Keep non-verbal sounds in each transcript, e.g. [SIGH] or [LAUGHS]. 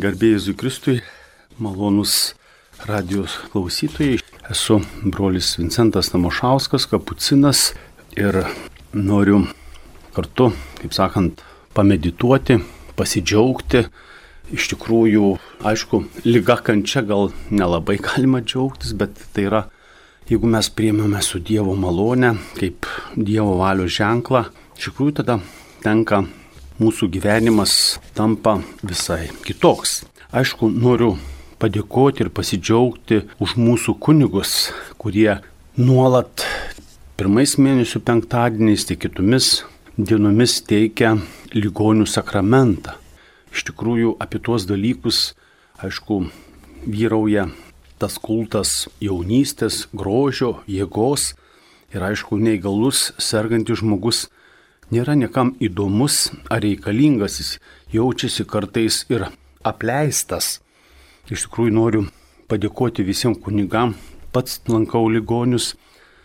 Garbėjai Kristui, malonus radijos klausytojai. Esu brolis Vincentas Namošauskas, kapucinas ir noriu kartu, kaip sakant, pamedituoti, pasidžiaugti. Iš tikrųjų, aišku, lyga kančia gal nelabai galima džiaugtis, bet tai yra, jeigu mes priemame su Dievo malonę, kaip Dievo valios ženklą, iš tikrųjų tada tenka mūsų gyvenimas tampa visai kitoks. Aišku, noriu padėkoti ir pasidžiaugti už mūsų kunigus, kurie nuolat pirmais mėnesių penktadieniais, tiek kitomis dienomis teikia ligonių sakramentą. Iš tikrųjų, apie tuos dalykus, aišku, vyrauja tas kultas jaunystės, grožio, jėgos ir aišku, neįgalus, sergantis žmogus nėra niekam įdomus ar reikalingas, jis jaučiasi kartais ir apleistas. Iš tikrųjų noriu padėkoti visiems kunigam, pats lankau ligonius,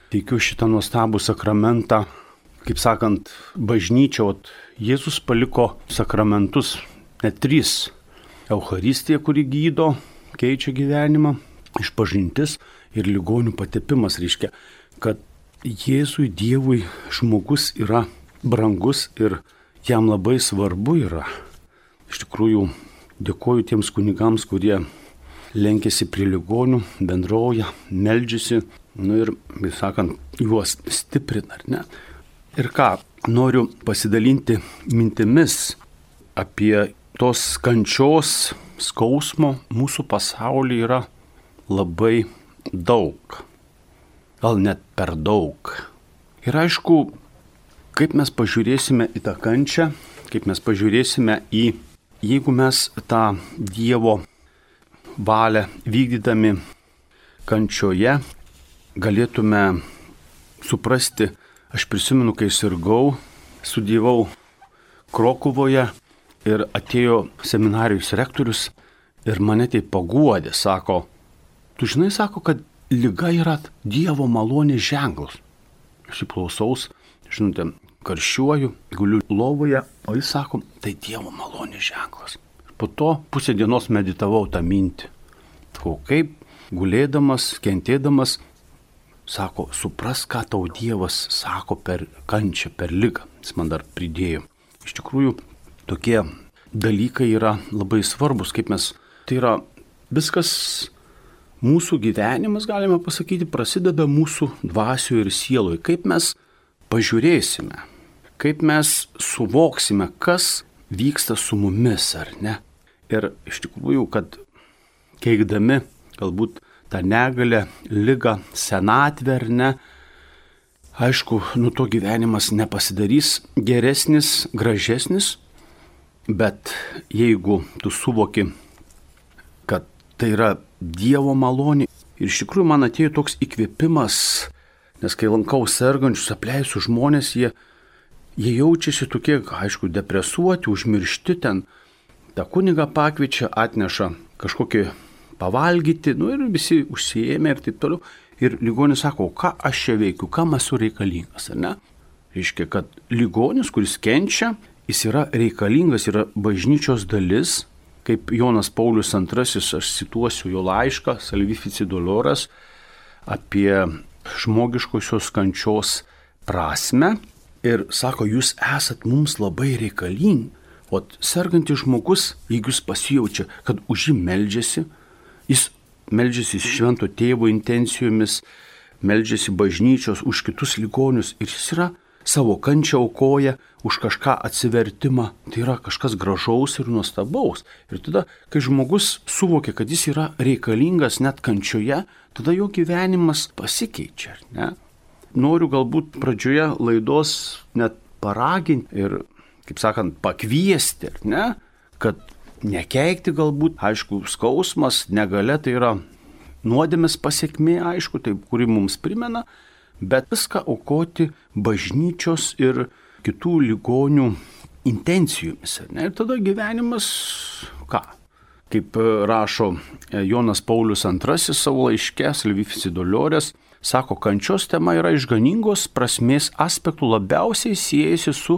teikiu šitą nuostabų sakramentą. Kaip sakant, bažnyčia, o Jėzus paliko sakramentus, net trys. Euharistija, kuri gydo, keičia gyvenimą, išpažintis ir ligonių patepimas reiškia, kad Jėzui Dievui žmogus yra brangus ir jam labai svarbu yra. Iš tikrųjų, dėkoju tiems kunigams, kurie lenkėsi prie ligonių, bendrauja, meldžiasi, nu ir, vis sakant, juos stiprina, ar ne? Ir ką, noriu pasidalinti mintimis apie tos kančios, skausmo mūsų pasaulyje yra labai daug. Gal net per daug. Ir aišku, Kaip mes pažiūrėsime į tą kančią, kaip mes pažiūrėsime į, jeigu mes tą Dievo valią vykdydami kančioje, galėtume suprasti, aš prisimenu, kai sirgau, studijavau Krokuvoje ir atėjo seminarijos rektorius ir mane tai paguodė, sako, tu žinai, sako, kad lyga yra Dievo malonės ženklas. Aš įklausaus, žinote, karščiuoju, guliu lovoje, o jis sako, tai Dievo malonės ženklas. Po to pusę dienos meditavau tą mintį. Sakau, kaip gulėdamas, kentėdamas, sako, supras, ką tau Dievas sako per kančią, per lygą. Jis man dar pridėjo. Iš tikrųjų, tokie dalykai yra labai svarbus, kaip mes, tai yra viskas mūsų gyvenimas, galime pasakyti, prasideda mūsų dvasių ir sieloje. Kaip mes pažiūrėsime, kaip mes suvoksime, kas vyksta su mumis ar ne. Ir iš tikrųjų, kad keikdami galbūt tą negalę, lygą, senatvę ar ne, aišku, nu to gyvenimas nepasidarys geresnis, gražesnis, bet jeigu tu suvoki, kad tai yra Dievo malonė ir iš tikrųjų man atėjo toks įkvėpimas, nes kai lankau sergančius, apleisiu žmonės, jie jie jaučiasi tokie, aišku, depresuoti, užmiršti ten. Ta kuniga pakviečia, atneša kažkokį pavalgyti, nu ir visi užsijėmė ir taip toliau. Ir ligonis sako, ką aš čia veikiu, kam esu reikalingas, ar ne? Reiškia, kad ligonis, kuris kenčia, jis yra reikalingas, yra bažnyčios dalis, kaip Jonas Paulius II, aš cituosiu jo laišką, Salvifici Doloras, apie žmogiškosios kančios prasme ir sako, jūs esat mums labai reikalingi. O sergantis žmogus, jeigu jis pasijaučia, kad už jį meldžiasi, jis meldžiasi švento tėvo intencijomis, meldžiasi bažnyčios už kitus ligonius ir jis yra savo kančią aukoja už kažką atsivertimą, tai yra kažkas gražaus ir nuostabaus. Ir tada, kai žmogus suvokia, kad jis yra reikalingas net kančioje, tada jo gyvenimas pasikeičia, ne? Noriu galbūt pradžioje laidos net paraginti ir, kaip sakant, pakviesti, ne, kad nekeikti galbūt, aišku, skausmas, negale tai yra nuodėmės pasiekmė, aišku, tai kuri mums primena, bet viską aukoti bažnyčios ir kitų ligonių intencijomis. Ne? Ir tada gyvenimas, ką? Kaip rašo Jonas Paulius II savo laiške, Silvificidoliorės, Sako, kančios tema yra išganingos prasmės aspektų labiausiai siejasi su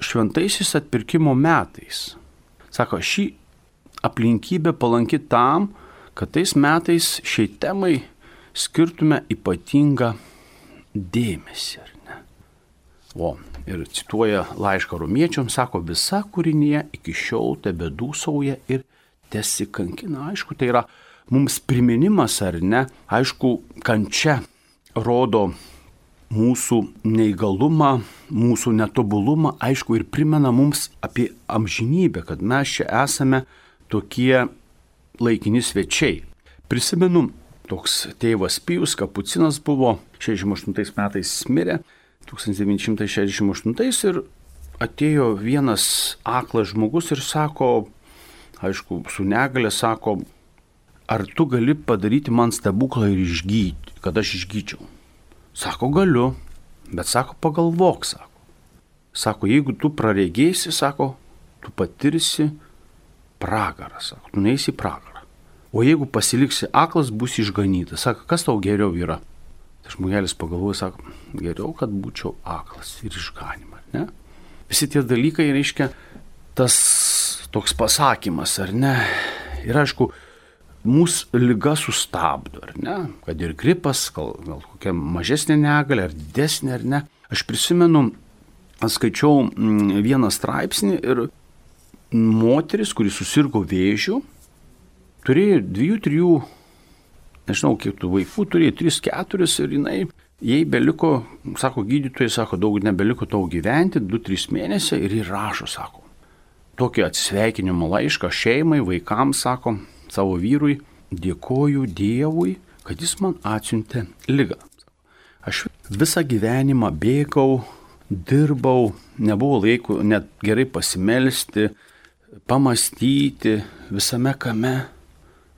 šventaisiais atpirkimo metais. Sako, šį aplinkybė palanki tam, kad tais metais šiai temai skirtume ypatingą dėmesį? O, ir cituoja laišką romiečiams, sako, visa kūrinė iki šiol tebe dūsauja ir tesikankina. Aišku, tai yra mums priminimas, ar ne? Aišku, kančia rodo mūsų neįgalumą, mūsų netobulumą, aišku, ir primena mums apie amžinybę, kad mes čia esame tokie laikini svečiai. Prisimenu, toks tėvas Pijus Kapucinas buvo 68 metais mirė, 1968 ir atėjo vienas aklas žmogus ir sako, aišku, su negale sako, ar tu gali padaryti man stebuklą ir išgydyti, kad aš išgyčiau. Sako, galiu, bet sako, pagalvok, sako. Sako, jeigu tu praregėsi, sako, tu patirsi pragarą, sako, tu neįsi pragarą. O jeigu pasiliksi aklas, bus išganytas. Sako, kas tau geriau yra? Tai žmogelis pagalvoja, sako, geriau, kad būčiau aklas ir išganimą, ne? Visi tie dalykai reiškia tas toks pasakymas, ar ne? Ir aišku, mūsų lyga sustabdo, ar ne? Kad ir gripas, gal, gal kokia mažesnė negalė, ar didesnė, ar ne. Aš prisimenu, skaičiau mm, vieną straipsnį ir moteris, kuris susirgo vėžių, turėjo dviejų, trijų, nežinau, kiek tų vaikų, turėjo tris, keturis ir jinai, jai beliko, sako gydytojai, sako, daug nebeliko tau gyventi, du, trys mėnesiai ir įrašo, sako. Tokį atsveikinimo laišką šeimai, vaikams, sako, savo vyrui, dėkoju Dievui, kad jis man atsiuntė lygą. Aš visą gyvenimą bėgau, dirbau, nebuvo laiko net gerai pasimelsti, pamastyti visame kame.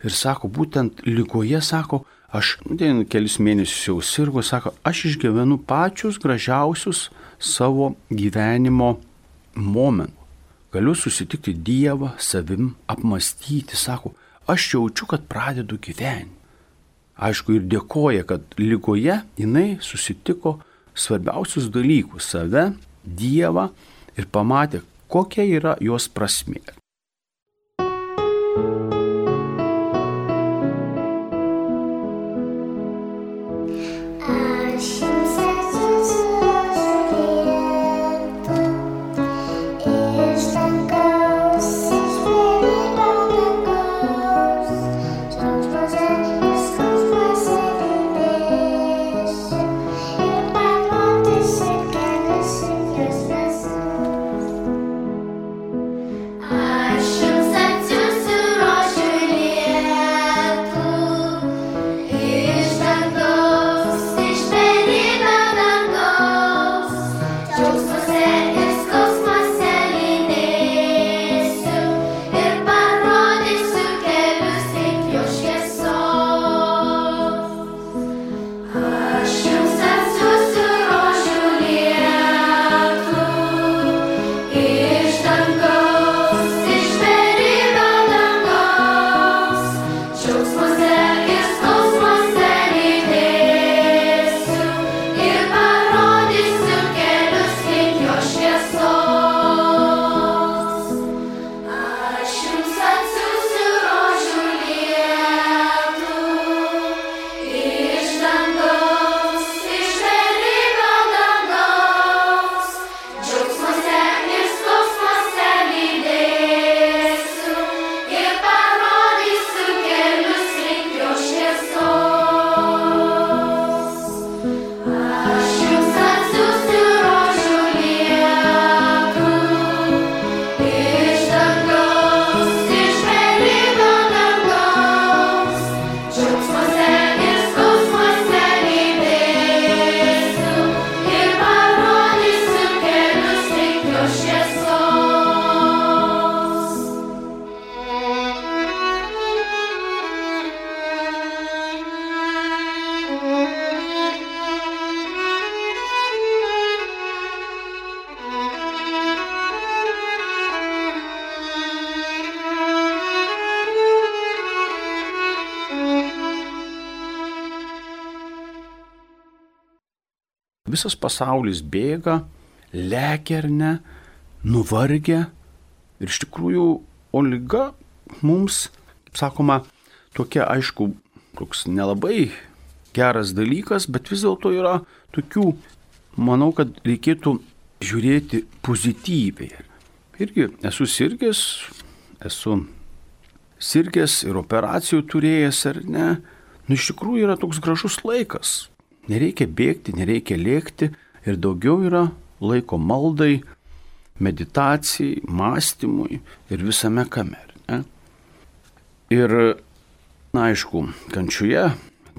Ir sako, būtent lygoje, sako, aš ten kelis mėnesius jau sirgo, sako, aš išgyvenu pačius gražiausius savo gyvenimo momentus. Galiu susitikti Dievą, savim, apmastyti, sako, aš jaučiu, kad pradedu gyventi. Aišku, ir dėkoja, kad lygoje jinai susitiko svarbiausius dalykus - save, Dievą ir pamatė, kokia yra jos prasmė. Visas pasaulis bėga, lekia ar ne, nuvargia. Ir iš tikrųjų, o lyga mums, kaip sakoma, tokia, aišku, toks nelabai geras dalykas, bet vis dėlto yra tokių, manau, kad reikėtų žiūrėti pozityviai. Irgi esu sirgęs, esu sirgęs ir operacijų turėjęs ar ne. Nu, iš tikrųjų yra toks gražus laikas. Nereikia bėgti, nereikia lėkti ir daugiau yra laiko maldai, meditacijai, mąstymui ir visame kamer. Ne? Ir, na aišku, kančioje,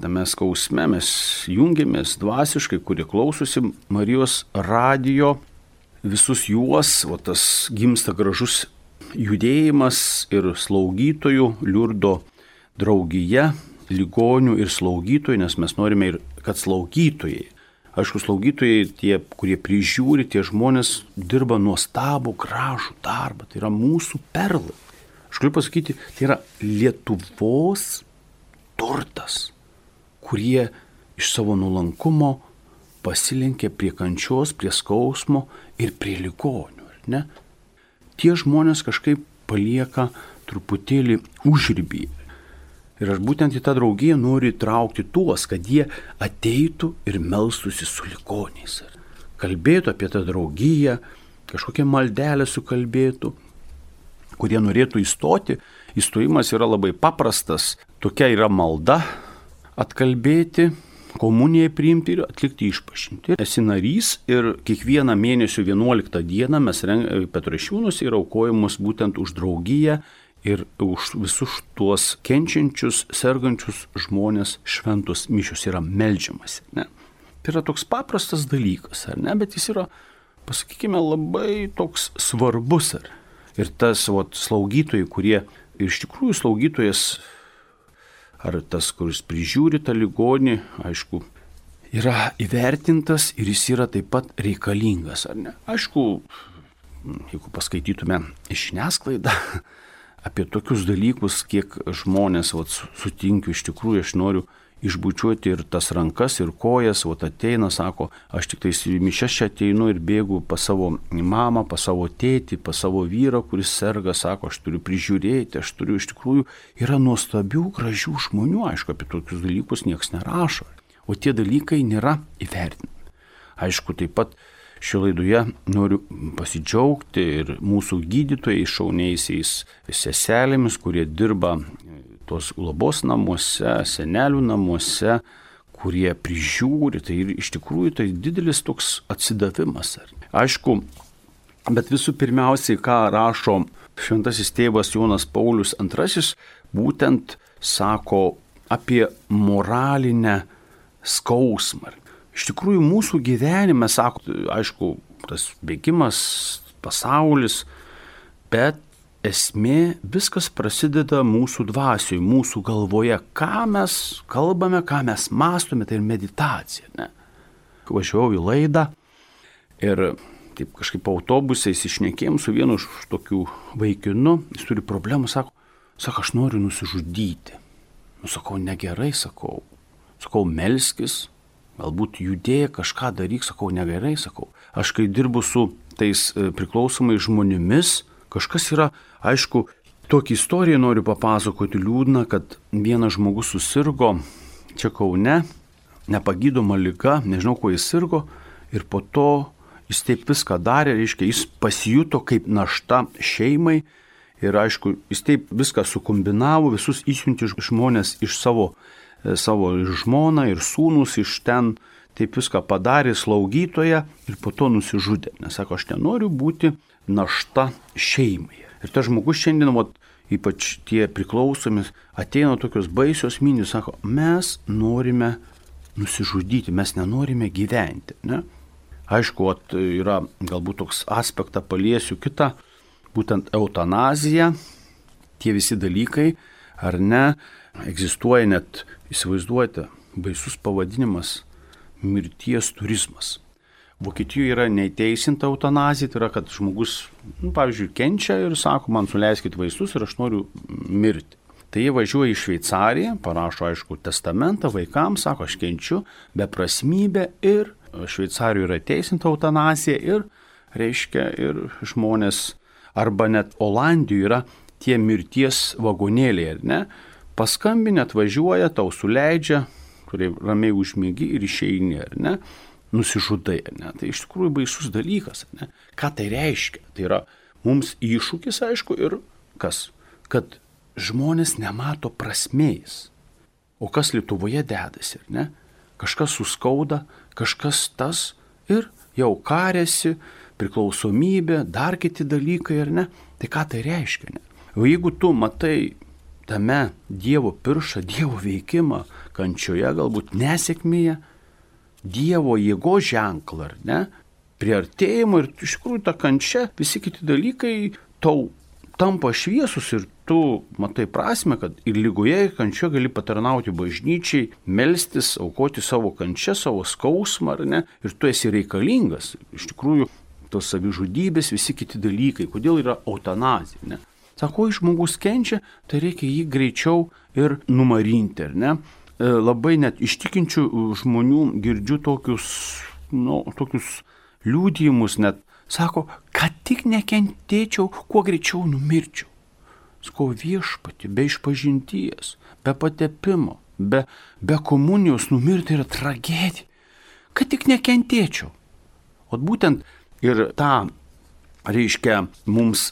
tame skausme mes jungiamės dvasiškai, kurie klausosi Marijos radijo, visus juos, o tas gimsta gražus judėjimas ir slaugytojų, liurdo draugija, ligonių ir slaugytojų, nes mes norime ir kad slaugytojai Aišku, slaugytojai, tie, kurie prižiūri, tie žmonės dirba nuostabų, gražų darbą. Tai yra mūsų perlai. Aš galiu pasakyti, tai yra Lietuvos turtas, kurie iš savo nulankumo pasilenkė prie kančios, prie skausmo ir prie ligonių. Tie žmonės kažkaip palieka truputėlį užrybį Ir aš būtent į tą draugiją noriu įtraukti tuos, kad jie ateitų ir melstusi su likoniais. Kalbėtų apie tą draugiją, kažkokią maldelę sukalbėtų, kurie norėtų įstoti. Įstojimas yra labai paprastas. Tokia yra malda atkalbėti, komunijai priimti ir atlikti išpažinti. Esi narys ir kiekvieną mėnesio 11 dieną mes Petrašiūnus yra aukojamos būtent už draugiją ir už visus tuos kenčiančius, sergančius žmonės šventus mišius yra melžiamasi. Ne? Tai yra toks paprastas dalykas, ar ne, bet jis yra, pasakykime, labai toks svarbus. Ar. Ir tas vat, slaugytojai, kurie iš tikrųjų slaugytojas, ar tas, kuris prižiūri tą ligonį, aišku, yra įvertintas ir jis yra taip pat reikalingas, ar ne? Aišku, jeigu paskaitytume žiniasklaidą, apie tokius dalykus, kiek žmonės vat, sutinkiu iš tikrųjų, aš noriu išbučiuoti ir tas rankas, ir kojas, o ateina, sako, aš tik tais į mišęs čia ateinu ir bėgu pas savo mamą, pas savo tėtį, pas savo vyrą, kuris serga, sako, aš turiu prižiūrėti, aš turiu iš tikrųjų, yra nuostabių, gražių žmonių, aišku, apie tokius dalykus niekas nerašo, o tie dalykai nėra įvertinami. Aišku, taip pat Šio laidoje noriu pasidžiaugti ir mūsų gydytojai šauniaisiais seselėmis, kurie dirba tos globos namuose, senelių namuose, kurie prižiūri. Tai ir iš tikrųjų tai didelis toks atsidavimas. Aišku, bet visų pirmiausiai, ką rašo šventasis tėvas Jonas Paulius II, būtent sako apie moralinę skausmą. Iš tikrųjų, mūsų gyvenime, sako, aišku, tas bėgimas, pasaulis, bet esmė viskas prasideda mūsų dvasioje, mūsų galvoje, ką mes kalbame, ką mes mastome, tai ir meditacija. Ne? Važiavau į laidą ir taip kažkaip autobusais išnekėjom su vienu iš tokių vaikinų, jis turi problemų, sako, sako, aš noriu nusižudyti. Nusakau, negerai, sakau. Sakau, melskis, galbūt judėk, kažką daryk, sakau, negerai, sakau. Aš kai dirbu su tais e, priklausomai žmonėmis, kažkas yra, aišku, tokį istoriją noriu papasakoti liūdną, kad vienas žmogus susirgo čia Kaune, nepagydoma lyga, nežinau, kuo jis sirgo, ir po to jis taip viską darė, reiškia, jis pasijuto kaip našta šeimai. Ir aišku, jis taip viską sukombinavo, visus įsiunti žmonės iš savo E, savo žmoną ir sūnus iš ten taip viską padarė slaugytoje ir po to nusižudė. Nes sako, aš nenoriu būti našta šeimai. Ir tas žmogus šiandien, vat, ypač tie priklausomis, ateina tokios baisios mintis, sako, mes norime nusižudyti, mes nenorime gyventi. Ne? Aišku, vat, yra galbūt toks aspektą paliesiu kitą, būtent eutanazija, tie visi dalykai, ar ne, egzistuoja net Įsivaizduojate, baisus pavadinimas - mirties turizmas. Vokietijoje yra neįteisinta eutanazija, tai yra, kad žmogus, nu, pavyzdžiui, kenčia ir sako, man suleiskit vaistus ir aš noriu mirti. Tai jie važiuoja į Šveicariją, parašo, aišku, testamentą vaikams, sako, aš kenčiu, beprasmybė ir Šveicarijoje yra teisinta eutanazija ir, reiškia, ir žmonės, arba net Olandijoje yra tie mirties vagonėliai, ar ne? Paskambinė, atvažiuoja, tau suleidžia, kurie ramiai užmėgi ir išeini, ar ne? Nusižudai, ar ne? Tai iš tikrųjų baisus dalykas, ar ne? Ką tai reiškia? Tai yra mums iššūkis, aišku, ir kas? Kad žmonės nemato prasmės. O kas Lietuvoje dedasi, ar ne? Kažkas suskauda, kažkas tas ir jau karėsi, priklausomybė, dar kiti dalykai, ar ne? Tai ką tai reiškia? Ne? O jeigu tu matai tame Dievo piršą, Dievo veikimą, kančioje, galbūt nesėkmėje, Dievo jėgo ženklą, ar ne? Priartėjimo ir iš tikrųjų ta kančia, visi kiti dalykai tau tampa šviesus ir tu matai prasme, kad ir lygoje, ir kančioje gali patarnauti bažnyčiai, melstis, aukoti savo kančią, savo skausmą, ar ne? Ir tu esi reikalingas. Iš tikrųjų, tos savižudybės, visi kiti dalykai. Kodėl yra eutanazija? Sako, jei žmogus kenčia, tai reikia jį greičiau ir numarinti, ar ne? E, labai net ištikinčių žmonių girdžiu tokius, nu, tokius liūdėjimus, net sako, kad tik nekentėčiau, kuo greičiau numirčiau. Sko viešpati, be išpažinties, be patepimo, be, be komunijos numirti yra tragedija. Kad tik nekentėčiau. O būtent ir tą reiškia mums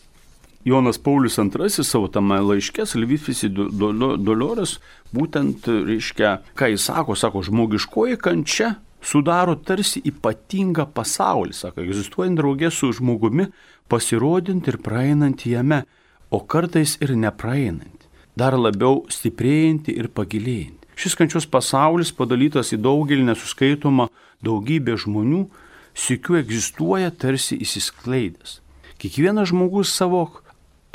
Jonas Paulius II savo tame laiške, Salvifisi Dolores, būtent, reiškia, ką jis sako, sako, žmogiškoji kančia sudaro tarsi ypatingą pasaulį, sako, egzistuojant draugė su žmogumi, pasirodint ir praeinant jame, o kartais ir nepraeinant, dar labiau stiprėjantį ir pagilėjantį. Šis kančios pasaulis padalytas į daugelį nesuskaitomą daugybę žmonių, sikiu egzistuoja tarsi įsiskleidęs. Kiekvienas žmogus savo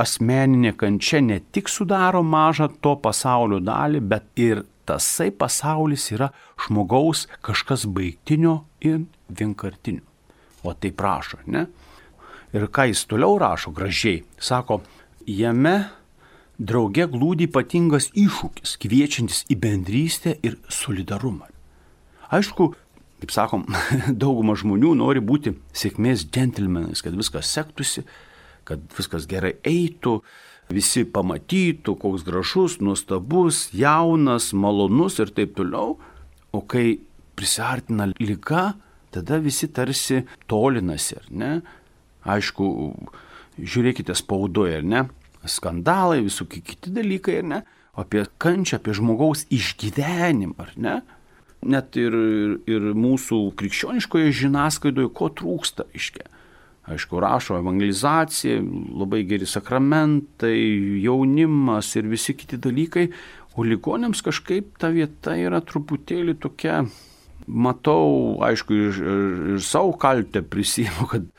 asmeninė kančia ne tik sudaro mažą to pasaulio dalį, bet ir tasai pasaulis yra žmogaus kažkas baigtinio ir vienkartinio. O tai prašo, ne? Ir ką jis toliau rašo gražiai, sako, jame drauge glūdi ypatingas iššūkis, kviečiantis į bendrystę ir solidarumą. Aišku, kaip sakom, [LAUGHS] dauguma žmonių nori būti sėkmės džentelmenais, kad viskas sektųsi, kad viskas gerai eitų, visi pamatytų, koks gražus, nuostabus, jaunas, malonus ir taip toliau. O kai prisartina lyga, tada visi tarsi tolinasi, ar ne? Aišku, žiūrėkite spaudoje, ar ne? Skandalai, visokie kiti dalykai, ar ne? Apie kančią, apie žmogaus išgyvenimą, ar ne? Net ir, ir, mūsų krikščioniškoje žiniasklaidoje ko trūksta, iškia aišku, rašo evangelizacija, labai geri sakramentai, jaunimas ir visi kiti dalykai, o ligonėms kažkaip ta vieta yra truputėlį tokia, matau, aišku, ir, ir, ir savo kaltę prisimu, kad,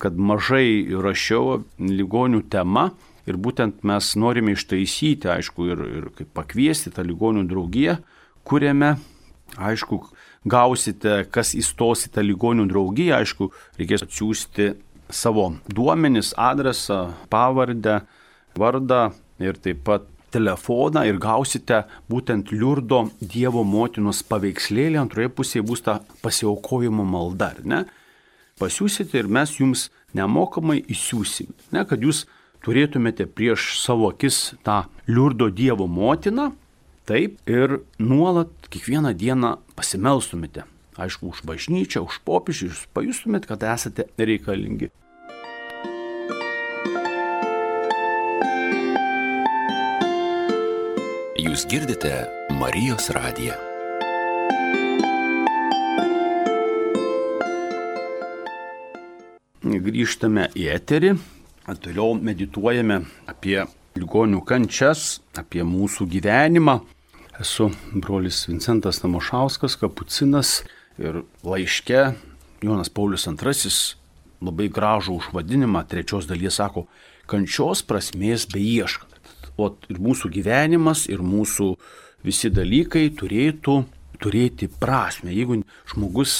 kad mažai rašiau ligonių temą. Ir būtent mes norime ištaisyti, aišku, ir, ir pakviesti tą ligonių draugiją, kuriame, aišku, gausite, kas įstos į tą ligonių draugiją, aišku, reikės atsiųsti savo duomenis, adresą, pavardę, vardą ir taip pat telefoną ir gausite būtent Liurdo Dievo motinos paveikslėlį, antroje pusėje bus ta pasiaukojimo malda, ar ne? Pasiūsite ir mes jums nemokamai įsiūsime, ne, kad jūs turėtumėte prieš savo akis tą Liurdo Dievo motiną, taip ir nuolat kiekvieną dieną pasimelstumėte aišku, už bažnyčią, už popiežių, jūs pajustumėt, kad esate reikalingi. Jūs girdite Marijos radiją. Grįžtame į eterį, toliau medituojame apie ligonių kančias, apie mūsų gyvenimą. Esu brolis Vincentas Namošauskas, kapucinas Ir laiške Jonas Paulius II labai gražų užvadinimą trečios dalies sako, kančios prasmės beieškant. O ir mūsų gyvenimas, ir mūsų visi dalykai turėtų turėti prasme. Jeigu žmogus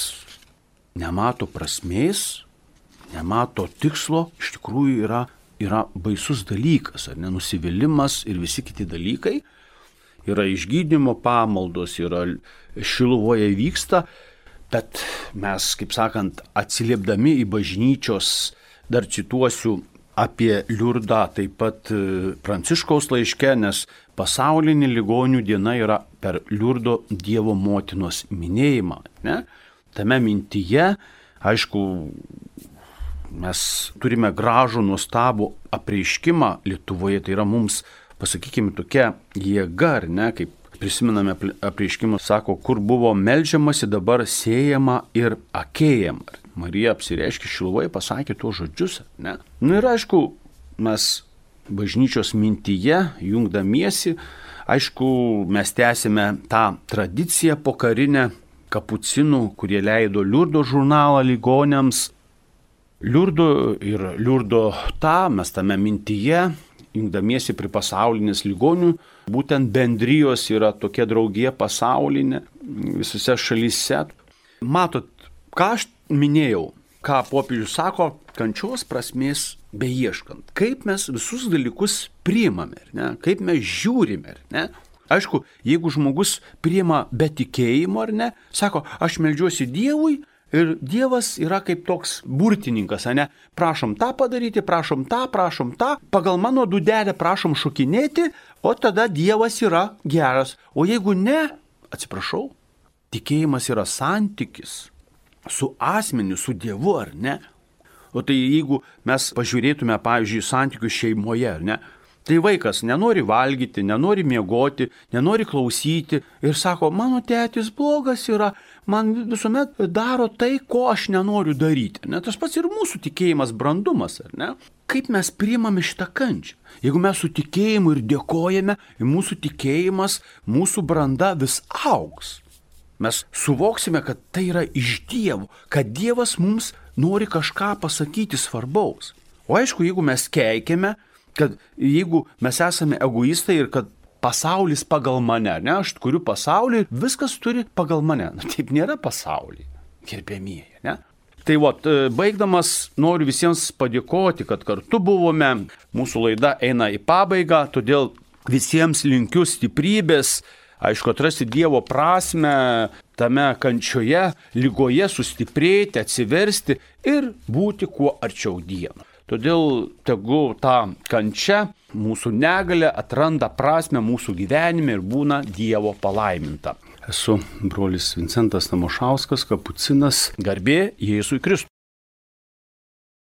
nemato prasmės, nemato tikslo, iš tikrųjų yra, yra baisus dalykas, ar nenusivylimas ir visi kiti dalykai. Yra išgydymo pamaldos, yra šiluvoje vyksta, Bet mes, kaip sakant, atsiliepdami į bažnyčios, dar cituosiu apie liurdą taip pat e, Pranciškaus laiške, nes pasaulinė ligonių diena yra per liurdo Dievo motinos minėjimą. Ne? Tame mintyje, aišku, mes turime gražų, nuostabų apreiškimą Lietuvoje, tai yra mums, pasakykime, tokia jėga, ar ne, kaip prisimename apreiškimus, sako, kur buvo melžiamasi, dabar siejama ir akėjama. Marija apsireiškė šiluvoje, pasakė tuos žodžius. Ne? Na nu ir aišku, mes bažnyčios mintyje, jungdamiesi, aišku, mes tęsime tą tradiciją pokarinę kapucinų, kurie leido Liurdo žurnalą ligonėms. Liurdo ir Liurdo tą mes tame mintyje, jungdamiesi prie pasaulinės ligonių, būtent bendrijos yra tokia draugija pasaulinė visose šalyse. Matot, ką aš minėjau, ką popiežius sako, kančios prasmės beieškant. Kaip mes visus dalykus priimame, kaip mes žiūrime. Ne? Aišku, jeigu žmogus priima be tikėjimo ar ne, sako, aš melžiuosi Dievui ir Dievas yra kaip toks burtininkas, ne? Prašom tą padaryti, prašom tą, prašom tą, pagal mano dudelę prašom šokinėti, o tada Dievas yra geras. O jeigu ne, atsiprašau, tikėjimas yra santykis su asmeniu, su Dievu, ar ne? O tai jeigu mes pažiūrėtume, pavyzdžiui, santykius šeimoje, ar ne? Tai vaikas nenori valgyti, nenori miegoti, nenori klausyti ir sako, mano tėtis blogas yra, man visuomet daro tai, ko aš nenoriu daryti. Ne, tas pats ir mūsų tikėjimas brandumas, ar ne? Kaip mes priimame šitą kančią? Jeigu mes su tikėjimu ir dėkojame, mūsų tikėjimas, mūsų branda vis auks. Mes suvoksime, kad tai yra iš Dievo, kad Dievas mums nori kažką pasakyti svarbaus. O aišku, jeigu mes keikiame, kad jeigu mes esame egoistai ir kad pasaulis pagal mane, ne, aš kuriu pasaulį viskas turi pagal mane. Na, taip nėra pasaulyje, gerbėmieji, ne? Tai va, e, baigdamas noriu visiems padėkoti, kad kartu buvome, mūsų laida eina į pabaigą, todėl visiems linkiu stiprybės, aišku, atrasti Dievo prasme tame kančioje, lygoje, sustiprėti, atsiversti ir būti kuo arčiau Dievo. Todėl tegu ta kančia, mūsų negalė atranda prasme mūsų gyvenime ir būna Dievo palaiminta. Esu brolis Vincentas Tamošauskas, kapucinas, garbė Jėzui Kristui.